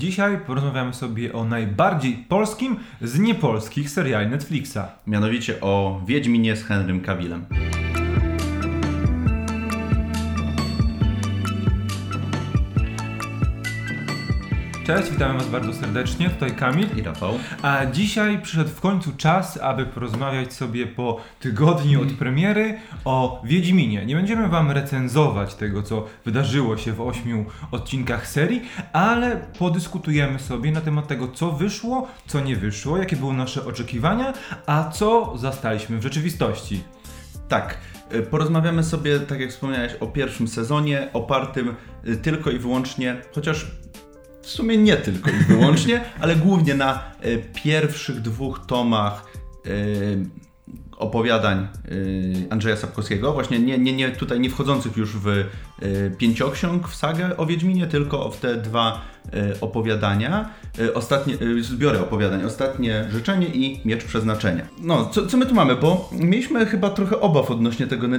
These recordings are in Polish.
Dzisiaj porozmawiamy sobie o najbardziej polskim z niepolskich seriali Netflixa. Mianowicie o Wiedźminie z Henrym Cavillem. Cześć, witamy Was bardzo serdecznie, tutaj Kamil. I Rafał. A dzisiaj przyszedł w końcu czas, aby porozmawiać sobie po tygodniu od premiery o Wiedźminie. Nie będziemy Wam recenzować tego, co wydarzyło się w ośmiu odcinkach serii, ale podyskutujemy sobie na temat tego, co wyszło, co nie wyszło, jakie były nasze oczekiwania, a co zastaliśmy w rzeczywistości. Tak, y, porozmawiamy sobie, tak jak wspomniałeś, o pierwszym sezonie, opartym y, tylko i wyłącznie, chociaż w sumie nie tylko i wyłącznie, ale głównie na y, pierwszych dwóch tomach y, opowiadań y, Andrzeja Sapkowskiego, właśnie nie, nie, nie tutaj nie wchodzących już w y, pięcioksiąg w sagę o Wiedźminie, tylko w te dwa y, opowiadania, ostatnie, zbiory opowiadań, Ostatnie Życzenie i Miecz Przeznaczenia. No, co, co my tu mamy, bo mieliśmy chyba trochę obaw odnośnie tego ne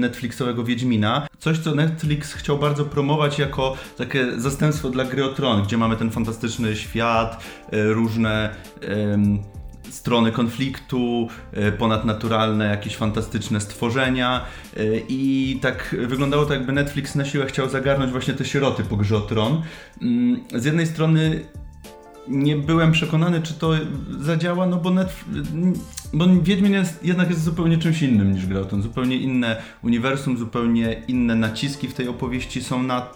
Netflixowego Wiedźmina, coś co Netflix chciał bardzo promować jako takie zastępstwo dla gry o Tron, gdzie mamy ten fantastyczny świat, różne strony konfliktu, e, ponadnaturalne, jakieś fantastyczne stworzenia e, i tak wyglądało to jakby Netflix na siłę chciał zagarnąć właśnie te sieroty po grze o Tron. Mm, z jednej strony nie byłem przekonany, czy to zadziała, no bo, Netflix, bo Wiedźmin jest, jednak jest zupełnie czymś innym niż Tron. Zupełnie inne uniwersum, zupełnie inne naciski w tej opowieści są na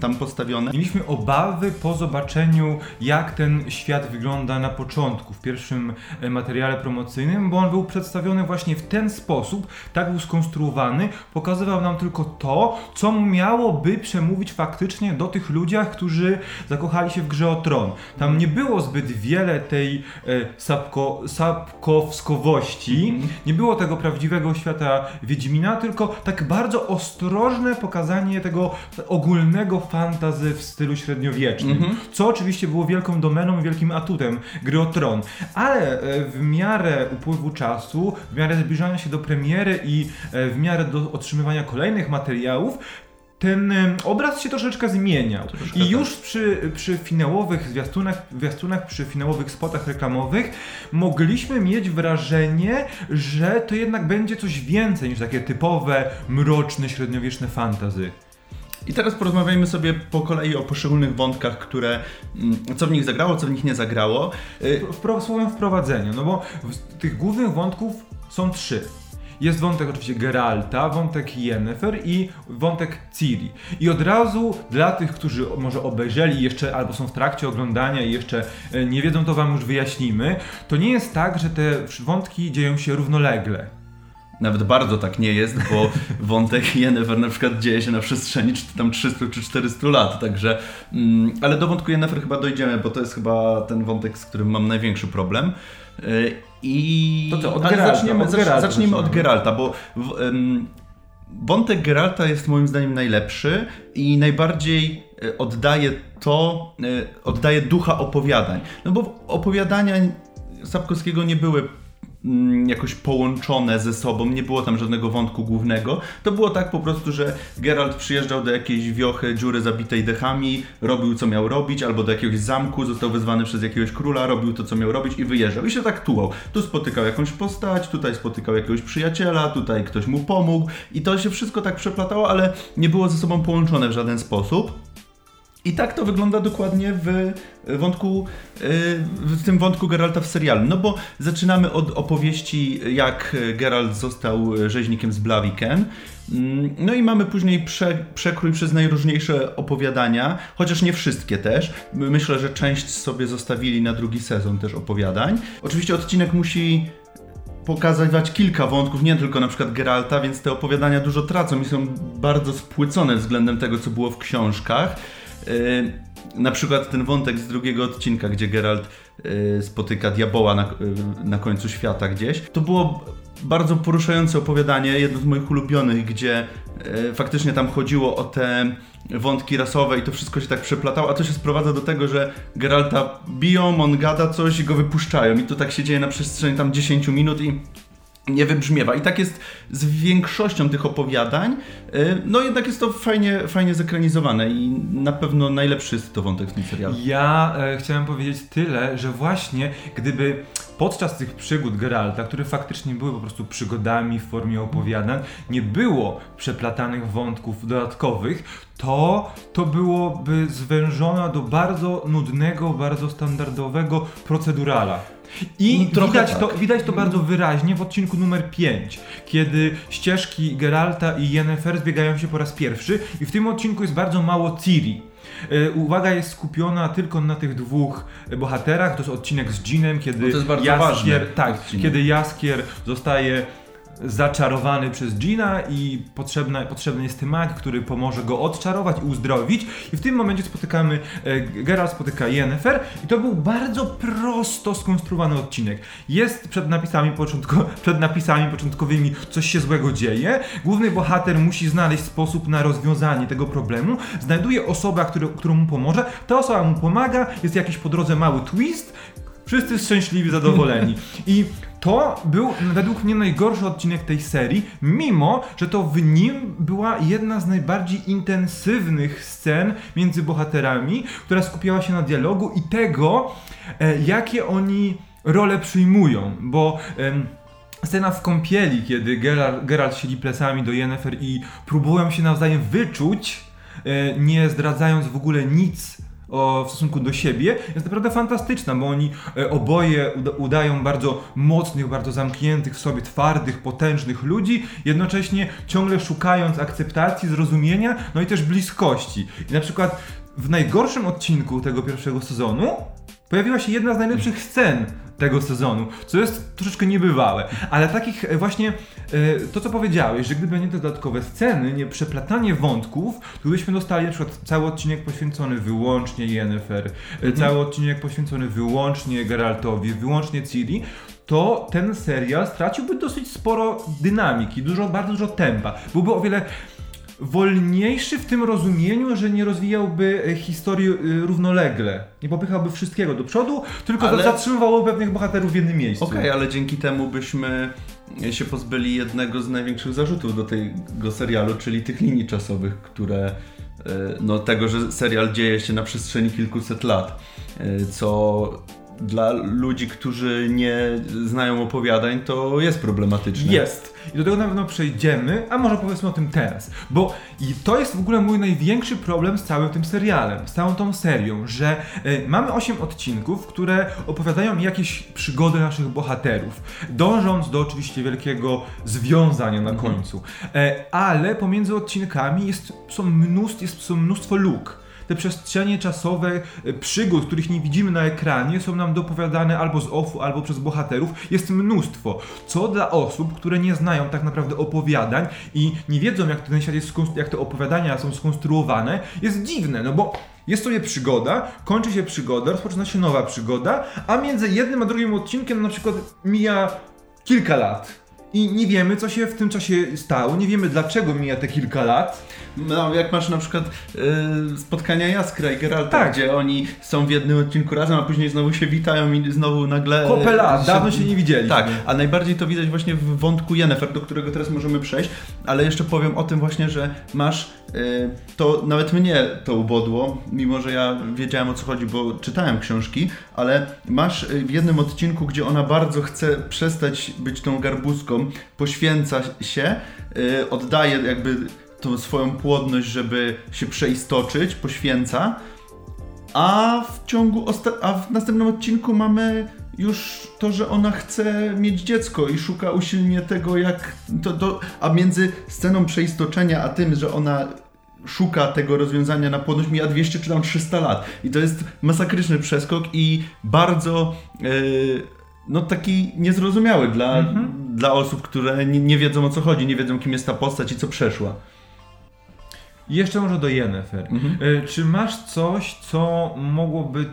tam postawione. Mieliśmy obawy po zobaczeniu, jak ten świat wygląda na początku, w pierwszym e, materiale promocyjnym, bo on był przedstawiony właśnie w ten sposób, tak był skonstruowany, pokazywał nam tylko to, co miałoby przemówić faktycznie do tych ludziach, którzy zakochali się w grze o tron. Tam nie było zbyt wiele tej e, sapko, sapkowskowości, mm. nie było tego prawdziwego świata Wiedźmina, tylko tak bardzo ostrożne pokazanie tego ogólnego tego fantazy w stylu średniowiecznym, mm -hmm. co oczywiście było wielką domeną, wielkim atutem gry o Tron. Ale e, w miarę upływu czasu, w miarę zbliżania się do premiery i e, w miarę do otrzymywania kolejnych materiałów, ten e, obraz się troszeczkę zmieniał. Troszeczkę I już tak. przy, przy finałowych zwiastunach, zwiastunach, przy finałowych spotach reklamowych mogliśmy mieć wrażenie, że to jednak będzie coś więcej niż takie typowe, mroczne, średniowieczne fantazy. I teraz porozmawiajmy sobie po kolei o poszczególnych wątkach, które, mm, co w nich zagrało, co w nich nie zagrało. W słowem wprowadzeniu, no bo tych głównych wątków są trzy. Jest wątek oczywiście Geralta, wątek Yennefer i wątek Ciri. I od razu dla tych, którzy może obejrzeli jeszcze albo są w trakcie oglądania i jeszcze e, nie wiedzą, to wam już wyjaśnimy, to nie jest tak, że te wątki dzieją się równolegle nawet bardzo tak nie jest, bo wątek Yennefer na przykład dzieje się na przestrzeni czy tam 300 czy 400 lat, także mm, ale do wątku Yennefer chyba dojdziemy, bo to jest chyba ten wątek, z którym mam największy problem. Y, I to co, od Geralta, zaczniemy, od Geralta, zacznijmy od Geralta, bo w, um, wątek Geralta jest moim zdaniem najlepszy i najbardziej y, oddaje to, y, oddaje ducha opowiadań. No bo opowiadania Sapkowskiego nie były jakoś połączone ze sobą, nie było tam żadnego wątku głównego. To było tak po prostu, że Geralt przyjeżdżał do jakiejś wiochy, dziury zabitej dechami, robił co miał robić, albo do jakiegoś zamku, został wezwany przez jakiegoś króla, robił to co miał robić i wyjeżdżał. I się tak tułał. Tu spotykał jakąś postać, tutaj spotykał jakiegoś przyjaciela, tutaj ktoś mu pomógł i to się wszystko tak przeplatało, ale nie było ze sobą połączone w żaden sposób. I tak to wygląda dokładnie w wątku, y, w tym wątku Geralta w serialu. No bo zaczynamy od opowieści, jak Geralt został rzeźnikiem z Blaviken. Mm, no i mamy później prze, przekrój przez najróżniejsze opowiadania, chociaż nie wszystkie też. Myślę, że część sobie zostawili na drugi sezon też opowiadań. Oczywiście odcinek musi pokazywać kilka wątków, nie tylko na przykład Geralta, więc te opowiadania dużo tracą i są bardzo spłycone względem tego, co było w książkach. Y, na przykład ten wątek z drugiego odcinka, gdzie Geralt y, spotyka diaboła na, y, na końcu świata gdzieś. To było bardzo poruszające opowiadanie, jedno z moich ulubionych, gdzie faktycznie tam chodziło o te wątki rasowe i to wszystko się tak przeplatało, a to się sprowadza do tego, że Geralta biją, on gada coś i go wypuszczają i to tak się dzieje na przestrzeni tam 10 minut i nie wybrzmiewa. I tak jest z większością tych opowiadań. Y, no jednak jest to fajnie, fajnie zekranizowane i na pewno najlepszy jest to wątek w tym serialu. Ja e, chciałem powiedzieć tyle, że właśnie gdyby podczas tych przygód Geralta, które faktycznie były po prostu przygodami w formie opowiadań, nie było przeplatanych wątków dodatkowych, to to byłoby zwężone do bardzo nudnego, bardzo standardowego procedurala. I No, widać, tak. to, widać to bardzo wyraźnie w odcinku numer 5, kiedy ścieżki Geralta i Yennefer zbiegają się po raz pierwszy i w tym odcinku jest bardzo mało Ciri. E, Uwaga jest skupiona tylko na tych dwóch bohaterach. To jest odcinek z Jeanem, kiedy No Jaskier, tak, odcinek. kiedy Jaskier zostaje zaczarowany przez Gina i potrzebna, potrzebny jest mag, który pomoże go odczarować i uzdrowić. I w tym momencie spotykamy, e, Geralt spotyka Yennefer i to był bardzo prosto skonstruowany odcinek. Jest przed napisami, początko, przed napisami początkowymi coś się złego dzieje. Główny bohater musi znaleźć sposób na rozwiązanie tego problemu. Znajduje osobę, który, którą mu pomoże. Ta osoba mu pomaga, jest jakiś po drodze mały twist. Wszyscy szczęśliwi, zadowoleni. I to był według mnie najgorszy odcinek tej serii, mimo że to w nim była jedna z najbardziej intensywnych scen między bohaterami, która skupiała się na dialogu i tego, e, jakie oni role przyjmują, bo. em, Scena w kąpieli, kiedy Geralt, Geralt siedzi plecami do Yennefer i próbują się nawzajem wyczuć, e, nie zdradzając w ogóle nic o, w stosunku do siebie, jest naprawdę fantastyczna, bo oni e, oboje uda, udają bardzo mocnych, bardzo zamkniętych w sobie, twardych, potężnych ludzi, jednocześnie ciągle szukając akceptacji, zrozumienia, no i też bliskości. I na przykład w najgorszym odcinku tego pierwszego sezonu pojawiła się jedna z najlepszych scen tego sezonu, co jest troszeczkę niebywałe. Ale takich e, właśnie, e, to co powiedziałeś, że gdyby nie te dodatkowe sceny, nie przeplatanie wątków, to byśmy dostali na przykład cały odcinek poświęcony wyłącznie Yennefer, e, cały odcinek poświęcony wyłącznie Geraltowi, wyłącznie Ciri, to ten serial straciłby dosyć sporo dynamiki, dużo, bardzo dużo tempa. Byłby o wiele wolniejszy w tym rozumieniu, że nie rozwijałby e, historii e, równolegle. Nie popychałby wszystkiego do przodu, tylko Ale- zatrzymywało pewnych bohaterów w jednym miejscu. Okej, ale dzięki temu byśmy się pozbyli jednego z największych zarzutów do tego serialu, czyli tych linii czasowych, które e, no tego, że serial dzieje się na przestrzeni kilkuset lat, co dla ludzi, którzy nie znają opowiadań, to jest problematyczne. Jest. I do tego na pewno przejdziemy, a może powiedzmy o tym teraz. Bo i to jest w ogóle mój największy problem z całym tym serialem, z całą tą serią, że e, mamy 8 odcinków, które opowiadają jakieś przygody naszych bohaterów, dążąc do oczywiście wielkiego związania na końcu. E, ale pomiędzy odcinkami jest, są, jest, są mnóstwo luk. Te przestrzenie czasowe e, przygód, których nie widzimy na ekranie, są nam dopowiadane albo z offu, albo przez bohaterów. Jest mnóstwo. Co dla osób, które nie znają tak naprawdę opowiadań i nie wiedzą, jak ten świat jest, jak te opowiadania są skonstruowane, jest dziwne, no bo jest sobie przygoda, kończy się przygoda, rozpoczyna się nowa przygoda, a między jednym a drugim odcinkiem na przykład mija kilka lat. I nie wiemy, co się w tym czasie stało, nie wiemy, dlaczego mija te kilka lat. No, jak masz na przykład y, spotkania Jaskra i Geralta, Tak. gdzie oni są w jednym odcinku razem, a później znowu się witają i znowu nagle... Kopę lat, się- dawno się nie widzieliśmy. Tak, a najbardziej to widać właśnie w wątku Yennefer, do którego teraz możemy przejść, ale jeszcze powiem o tym właśnie, że masz, y, to nawet mnie to ubodło, mimo że ja wiedziałem o co chodzi, bo czytałem książki, ale masz y, w jednym odcinku, gdzie ona bardzo chce przestać być tą garbuską, poświęca się, y, oddaje jakby tą swoją płodność, żeby się przeistoczyć, poświęca, a w ciągu a w następnym odcinku mamy już to, że ona chce mieć dziecko i szuka usilnie tego, jak to, to a między sceną przeistoczenia a tym, że ona szuka tego rozwiązania na płodność mija 200 czy tam 300 lat. I to jest masakryczny przeskok i bardzo yy, no taki niezrozumiały dla, dla osób, które nie, nie wiedzą o co chodzi, nie wiedzą kim jest ta postać i co przeszła. Jeszcze może do Yennefer. Mhm. E, Czy masz coś, co mogłoby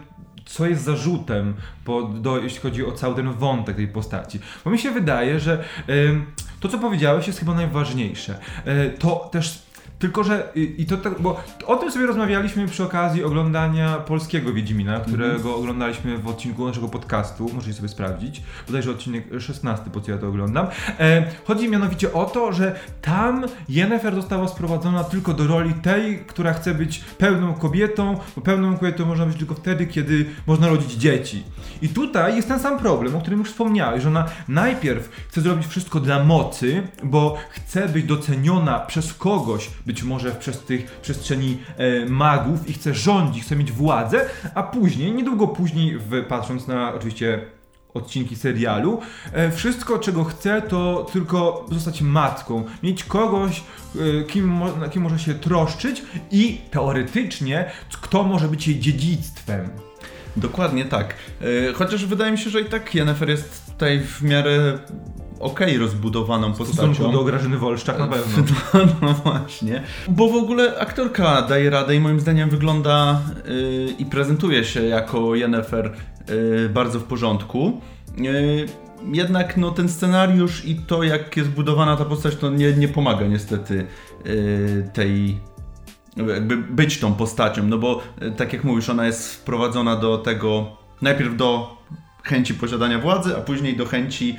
co jest zarzutem, po, do, jeśli chodzi o cały ten wątek tej postaci. Bo mi się wydaje, że em, to, co powiedziałeś, jest chyba najważniejsze. E, to też Tylko, że i, i to tak, bo o tym sobie rozmawialiśmy przy okazji oglądania polskiego Wiedźmina, którego Mhm. oglądaliśmy w odcinku naszego podcastu, możecie sobie sprawdzić, bodajże odcinek 16, po co ja to oglądam. E, chodzi mianowicie o to, że tam Yennefer została sprowadzona tylko do roli tej, która chce być pełną kobietą, bo pełną kobietą można być tylko wtedy, kiedy można rodzić dzieci. I tutaj jest ten sam problem, o którym już wspomniałeś, że ona najpierw chce zrobić wszystko dla mocy, bo chce być doceniona przez kogoś, być może przez tych przestrzeni e, magów i chce rządzić, chce mieć władzę, a później, niedługo później, patrząc na oczywiście odcinki serialu. E, wszystko, czego chce, to tylko zostać matką. Mieć kogoś, e, kim, na kim może się troszczyć i teoretycznie, kto może być jej dziedzictwem. Dokładnie tak. E, Chociaż wydaje mi się, że i tak Yennefer jest tutaj w miarę okej rozbudowaną W stosunku postacią. do Grażyny Wolszczak na pewno. No, no właśnie. Bo w ogóle aktorka daje radę i moim zdaniem wygląda y, i prezentuje się jako Yennefer y, bardzo w porządku. Y, jednak no, ten scenariusz i to jak jest budowana ta postać to nie, nie pomaga niestety y, tej jakby być tą postacią, no bo y, tak jak mówisz, ona jest wprowadzona do tego najpierw do chęci posiadania władzy, a później do chęci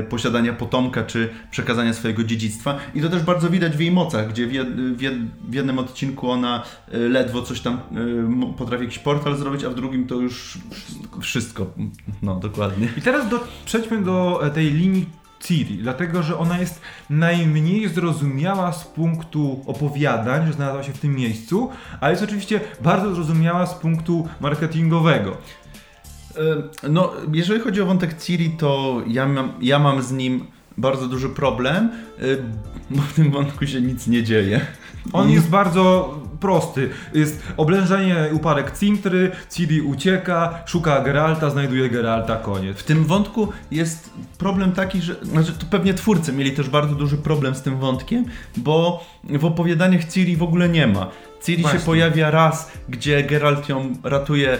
y, posiadania potomka czy przekazania swojego dziedzictwa. I to też bardzo widać w jej mocach, gdzie w, jed, w, jed, w jednym odcinku ona y, ledwo coś tam m- potrafi jakiś portal zrobić, a w drugim to już wszystko. No, dokładnie. I teraz do, przejdźmy do e, tej linii Ciri, dlatego że ona jest najmniej zrozumiała z punktu opowiadań, że znalazła się w tym miejscu, ale jest oczywiście bardzo zrozumiała z punktu marketingowego. No, jeżeli chodzi o wątek Ciri, to ja mam, ja mam z nim bardzo duży problem, bo w tym wątku się nic nie dzieje. On jest bardzo prosty. Jest oblężenie upadek Cintry, Ciri ucieka, szuka Geralta, znajduje Geralta, koniec. W tym wątku jest problem taki, że znaczy to pewnie twórcy mieli też bardzo duży problem z tym wątkiem, bo w opowiadaniach Ciri w ogóle nie ma. Ciri Właśnie. się pojawia raz, gdzie Geralt ją ratuje e,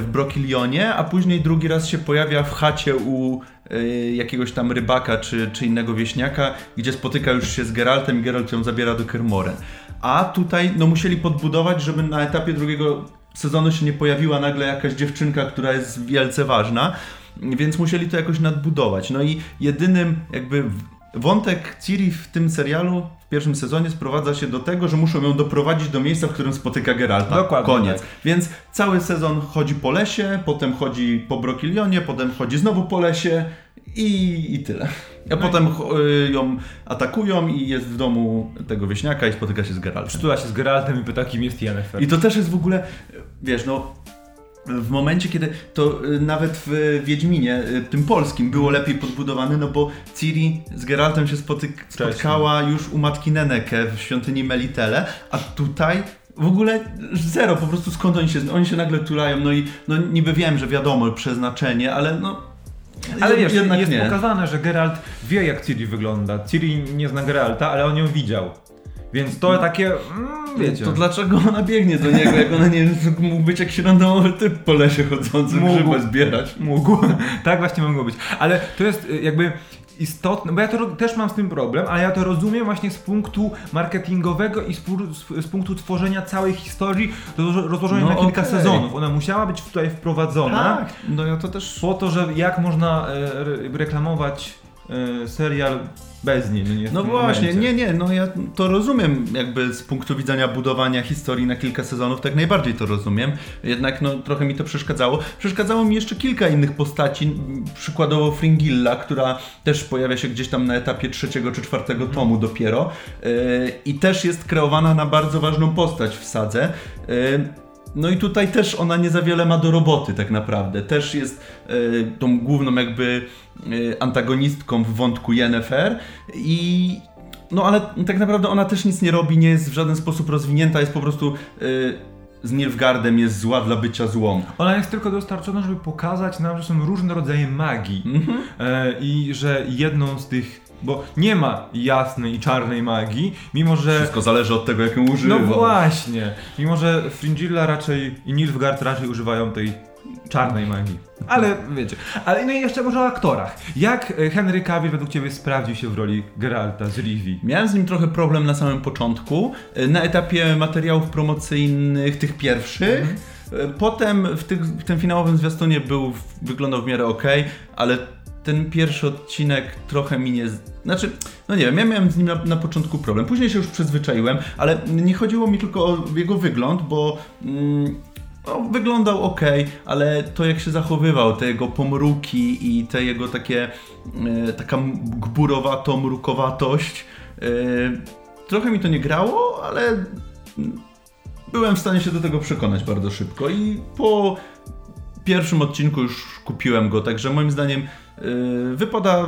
w Brokilionie, a później drugi raz się pojawia w chacie u e, jakiegoś tam rybaka czy, czy innego wieśniaka, gdzie spotyka już się z Geraltem i Geralt ją zabiera do Kermoren. A tutaj no musieli podbudować, żeby na etapie drugiego sezonu się nie pojawiła nagle jakaś dziewczynka, która jest wielce ważna, więc musieli to jakoś nadbudować. No i jedynym jakby wątek Ciri w tym serialu w pierwszym sezonie sprowadza się do tego, że muszą ją doprowadzić do miejsca, w którym spotyka Geralta. Dokładnie Koniec. tak. Więc cały sezon chodzi po lesie, potem chodzi po Brokilionie, potem chodzi znowu po lesie i, i tyle. A No i- potem y, ją atakują i jest w domu tego wieśniaka i spotyka się z Geraltem. Przytula się z Geraltem i pyta, kim jest Yennefer. I to też jest w ogóle, wiesz, no. W momencie, kiedy to y, nawet w Wiedźminie, y, tym polskim, było lepiej podbudowane, no bo Ciri z Geraltem się spotyk- spotkała już u matki Neneke w świątyni Melitele, a tutaj w ogóle zero, po prostu skąd oni się, oni się nagle tulają, no i no niby wiem, że wiadomo, przeznaczenie, ale no... Ale wiesz, jest nie. pokazane, że Geralt wie jak Ciri wygląda. Ciri nie zna Geralta, ale on ją widział. Więc to takie, mm, wiecie. To dlaczego ona biegnie do niego, jak ona nie mógł być jakiś randomowy typ po lesie chodzący, Mógł. grzyba zbierać. Mógł. tak właśnie mogło być. Ale to jest y, jakby istotne, bo ja to też mam z tym problem, ale ja to rozumiem właśnie z punktu marketingowego i z, z, z punktu tworzenia całej historii roz- rozłożonej No na kilka okej. sezonów. Ona musiała być tutaj wprowadzona Tak, no ja to też po to, że jak można e, re- reklamować e, serial bez niej. No, nie No właśnie, momencie. nie, nie, no ja to rozumiem jakby z punktu widzenia budowania historii na kilka sezonów, tak najbardziej to rozumiem, jednak no trochę mi to przeszkadzało. Przeszkadzało mi jeszcze kilka innych postaci, przykładowo Fringilla, która też pojawia się gdzieś tam na etapie trzeciego czy czwartego tomu dopiero yy, i też jest kreowana na bardzo ważną postać w sadze. Yy, no i tutaj też ona nie za wiele ma do roboty tak naprawdę. Też jest y, tą główną jakby y, antagonistką w wątku Yennefer i no ale tak naprawdę ona też nic nie robi, nie jest w żaden sposób rozwinięta, jest po prostu y, z Nilfgaardem jest zła dla bycia złą. Ona jest tylko dostarczona, żeby pokazać nam, że są różne rodzaje magii Mhm. e, i że jedną z tych bo nie ma jasnej i czarnej magii, mimo że... Wszystko zależy od tego, jak ją używa. No właśnie, mimo że Fringilla raczej i Nilfgaard raczej używają tej czarnej magii. Ale wiecie. Ale no i jeszcze może o aktorach. Jak e, Henry Cavill według Ciebie sprawdził się w roli Geralta z Rivii? Miałem z nim trochę problem na samym początku, e, na etapie materiałów promocyjnych, tych pierwszych. Mhm. E, Potem w, tych, w tym finałowym zwiastunie był, wyglądał w miarę ok, ale ten pierwszy odcinek trochę mi nie. Znaczy, no nie wiem, ja miałem z nim na, na początku problem. Później się już przyzwyczaiłem, ale nie chodziło mi tylko o jego wygląd, bo. Mm, no, wyglądał ok, ale to jak się zachowywał, te jego pomruki i te jego takie, e, taka gburowato, mrukowatość, e, trochę mi to nie grało, ale mm, byłem w stanie się do tego przekonać bardzo szybko i po pierwszym odcinku już kupiłem go, także moim zdaniem wypada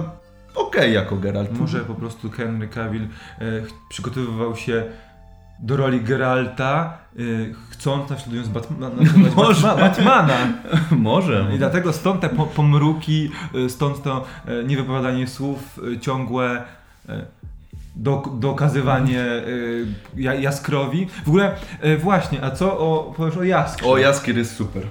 ok jako Geralt. Może po prostu Henry Cavill ch- przygotowywał się do roli Geralta, e, chcąc naśladując Batma, naśladować Może. Batma, Batmana. Może. I dlatego stąd te po, pomruki, e, stąd to niewypowiadanie słów, ciągłe do, dokazywanie e, ja- jaskrowi. W ogóle, e, właśnie, a co o, powiesz o Jaskrze? O, Jaskier jest super.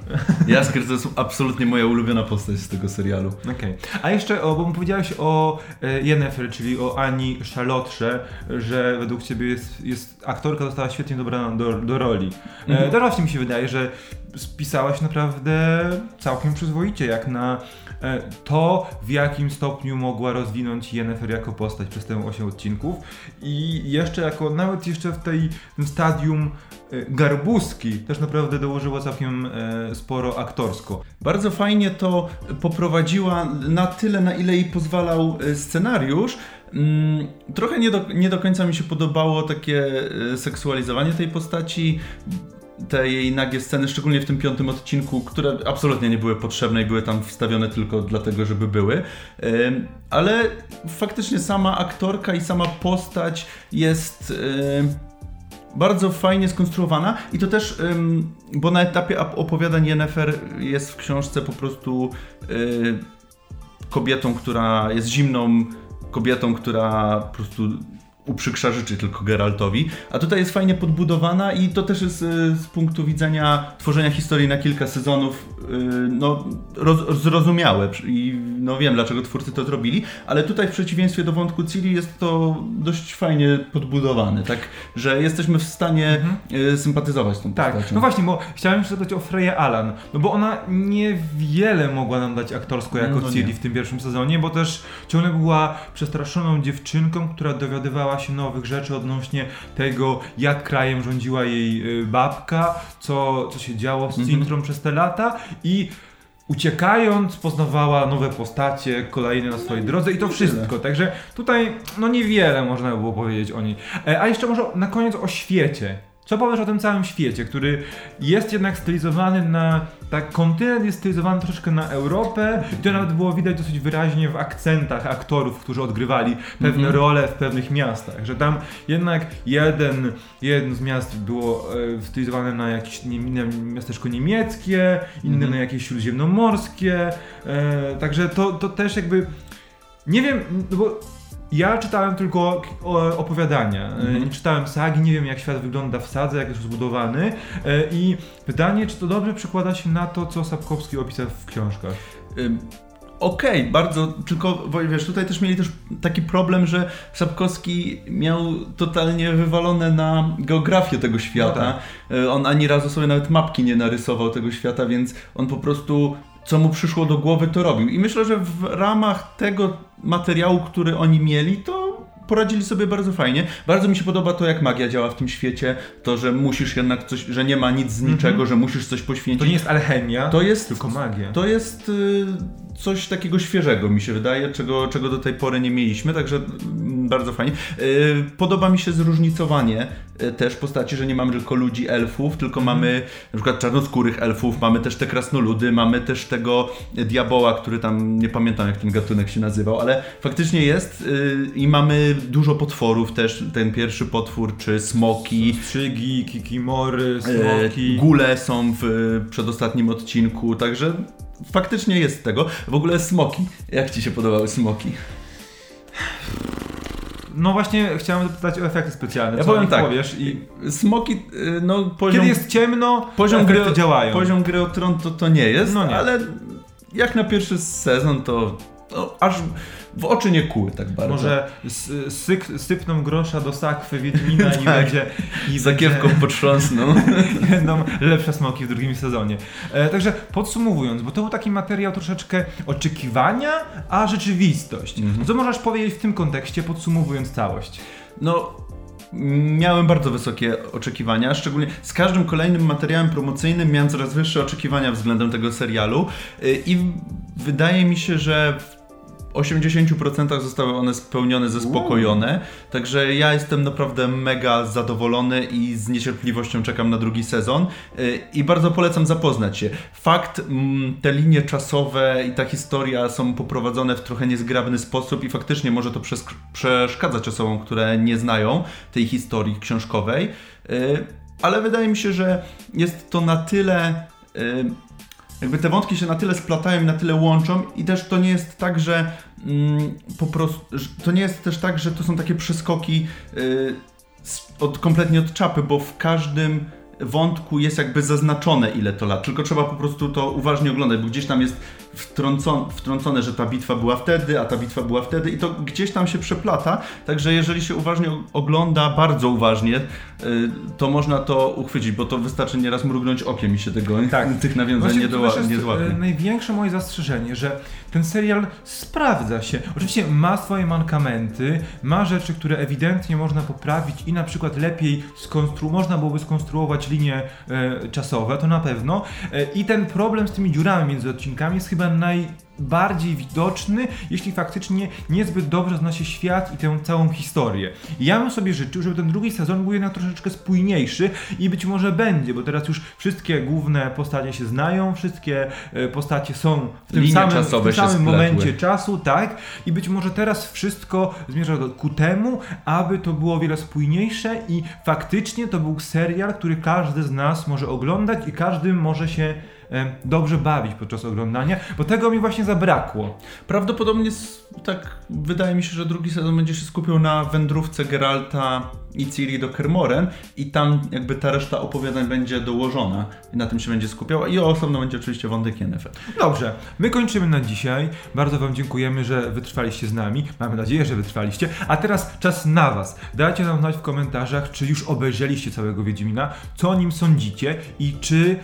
Jaskier to jest absolutnie moja ulubiona postać z tego serialu. Okej. A jeszcze, o, bo powiedziałeś o e, Yennefer, czyli o Ani Szalotrze, że według Ciebie jest, jest aktorka została świetnie dobrana do, do roli. E, Mhm. Właśnie mi się wydaje, że spisałaś naprawdę całkiem przyzwoicie, jak na e, to, w jakim stopniu mogła rozwinąć Yennefer jako postać przez te 8 odcinków i jeszcze jako, nawet jeszcze w tej w stadium e, garbuski też naprawdę dołożyła całkiem e, sporo aktorsko. Bardzo fajnie to poprowadziła na tyle, na ile jej pozwalał e, scenariusz. Mm, Trochę nie do, nie do końca mi się podobało takie e, seksualizowanie tej postaci, te jej nagie sceny, szczególnie w tym piątym odcinku, które absolutnie nie były potrzebne i były tam wstawione tylko dlatego, żeby były. Ale faktycznie sama aktorka i sama postać jest bardzo fajnie skonstruowana i to też, bo na etapie ap- opowiadań Yennefer jest w książce po prostu kobietą, która jest zimną kobietą, która po prostu uprzykrza życie tylko Geraltowi, a tutaj jest fajnie podbudowana i to też jest y, z punktu widzenia tworzenia historii na kilka sezonów y, no, roz, zrozumiałe i no wiem dlaczego twórcy to zrobili, ale tutaj w przeciwieństwie do wątku Ciri jest to dość fajnie podbudowane, tak, że jesteśmy w stanie y, sympatyzować z tą Tak, postacią. no właśnie, bo chciałem jeszcze zapytać o Freję Alan, no bo ona niewiele mogła nam dać aktorsko jako No Ciri nie. w tym pierwszym sezonie, bo też ciągle była przestraszoną dziewczynką, która dowiadywała się nowych rzeczy odnośnie tego, jak krajem rządziła jej y, babka, co, co się działo z Mhm. Cintrą przez te lata i uciekając poznawała nowe postacie, kolejne na swojej drodze i to No wszystko. Także tutaj no niewiele można by było powiedzieć o niej. E, A jeszcze może na koniec o świecie. Co powiesz o tym całym świecie, który jest jednak stylizowany na. Tak, kontynent jest stylizowany troszeczkę na Europę i to nawet było widać dosyć wyraźnie w akcentach aktorów, którzy odgrywali pewne Mhm. role w pewnych miastach. Że tam jednak jeden, jedno z miast było e, stylizowane na jakieś nie, na miasteczko niemieckie, inne Mhm. na jakieś śródziemnomorskie. E, także to, to też jakby. Nie wiem, no bo ja czytałem tylko o- opowiadania, e, Mhm. czytałem sagi, nie wiem jak świat wygląda w sadze, jak jest zbudowany e, i pytanie, czy to dobrze przekłada się na to, co Sapkowski opisał w książkach. Ym, Okej, bardzo, tylko wiesz, tutaj też mieli też taki problem, że Sapkowski miał totalnie wywalone na geografię tego świata. Y, On ani razu sobie nawet mapki nie narysował tego świata, więc on po prostu co mu przyszło do głowy, to robił. I myślę, że w ramach tego materiału, który oni mieli, to poradzili sobie bardzo fajnie. Bardzo mi się podoba to, jak magia działa w tym świecie, to, że musisz jednak coś, że nie ma nic z niczego, Mhm. że musisz coś poświęcić. To nie jest alchemia, To jest tylko magia. to jest y, coś takiego świeżego, mi się wydaje, czego, czego do tej pory nie mieliśmy, także mm, bardzo fajnie. Y, podoba mi się zróżnicowanie y, też postaci, że nie mamy tylko ludzi, elfów, tylko Mhm. mamy na przykład czarnoskórych elfów, mamy też te krasnoludy, mamy też tego diaboła, który tam, nie pamiętam jak ten gatunek się nazywał, ale faktycznie jest y, i mamy dużo potworów też, ten pierwszy potwór, czy smoki, Strzygi, kikimory, smoki. Gule są w przedostatnim odcinku, także faktycznie jest tego. W ogóle smoki. Jak ci się podobały smoki? No właśnie chciałem zapytać o efekty specjalne. Ja Co powiem tak. Powiesz i... Smoki, y, no poziom... Kiedy jest ciemno, poziom gry, działają. Poziom gry o tron to, to nie jest, No nie. ale jak na pierwszy sezon to, to aż w oczy nie kuły tak bardzo. Może syk, sypną grosza do sakwy Wiedźmina i Tak. będzie... I Zakiewką będzie- potrząsną. będą lepsze smoki w drugim sezonie. E, także podsumowując, bo to był taki materiał troszeczkę oczekiwania, a rzeczywistość. Mhm. Co możesz powiedzieć w tym kontekście, podsumowując całość? No, miałem bardzo wysokie oczekiwania, szczególnie z każdym kolejnym materiałem promocyjnym miałem coraz wyższe oczekiwania względem tego serialu y, i wydaje mi się, że 80% zostały one spełnione, zaspokojone, także ja jestem naprawdę mega zadowolony i z niecierpliwością czekam na drugi sezon. Y, i bardzo polecam zapoznać się. Fakt, te linie czasowe i ta historia są poprowadzone w trochę niezgrabny sposób i faktycznie może to przeszkadzać osobom, które nie znają tej historii książkowej, y, ale wydaje mi się, że jest to na tyle y, jakby te wątki się na tyle splatają na tyle łączą i też to nie jest tak, że mm, po prostu, to nie jest też tak, że to są takie przeskoki y, od, kompletnie od czapy, bo w każdym wątku jest jakby zaznaczone ile to lat, tylko trzeba po prostu to uważnie oglądać, bo gdzieś tam jest wtrącone, wtrącone, że ta bitwa była wtedy, a ta bitwa była wtedy i to gdzieś tam się przeplata, także jeżeli się uważnie ogląda, bardzo uważnie, y, to można to uchwycić, bo to wystarczy nieraz mrugnąć okiem i się tego, Tak. tych nawiązań Właśnie nie, doła, nie e, złapie. największe moje zastrzeżenie, że ten serial sprawdza się. Oczywiście ma swoje mankamenty, ma rzeczy, które ewidentnie można poprawić i na przykład lepiej skonstru- można byłoby skonstruować linie e, czasowe, to na pewno. E, I ten problem z tymi dziurami między odcinkami jest chyba najbardziej widoczny, jeśli faktycznie niezbyt dobrze zna się świat i tę całą historię. Ja bym sobie życzył, żeby ten drugi sezon był jednak troszeczkę spójniejszy i być może będzie, bo teraz już wszystkie główne postacie się znają, wszystkie e, postacie są w tym Linie samym, w tym samym momencie czasu, tak? I być może teraz wszystko zmierza do, ku temu, aby to było o wiele spójniejsze i faktycznie to był serial, który każdy z nas może oglądać i każdy może się dobrze bawić podczas oglądania, bo tego mi właśnie zabrakło. Prawdopodobnie tak wydaje mi się, że drugi sezon będzie się skupiał na wędrówce Geralta i Ciri do Kermoren i tam jakby ta reszta opowiadań będzie dołożona i na tym się będzie skupiał i osobno będzie oczywiście wątek Yennefer. Dobrze, my kończymy na dzisiaj. Bardzo Wam dziękujemy, że wytrwaliście z nami. Mamy nadzieję, że wytrwaliście. A teraz czas na Was. Dajcie nam znać w komentarzach, czy już obejrzeliście całego Wiedźmina, co o nim sądzicie i czy.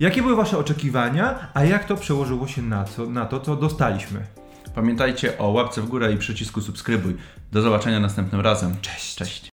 Jakie były Wasze oczekiwania, a jak to przełożyło się na, co, na to, co dostaliśmy? Pamiętajcie o łapce w górę i przycisku subskrybuj. Do zobaczenia następnym razem. Cześć. Cześć.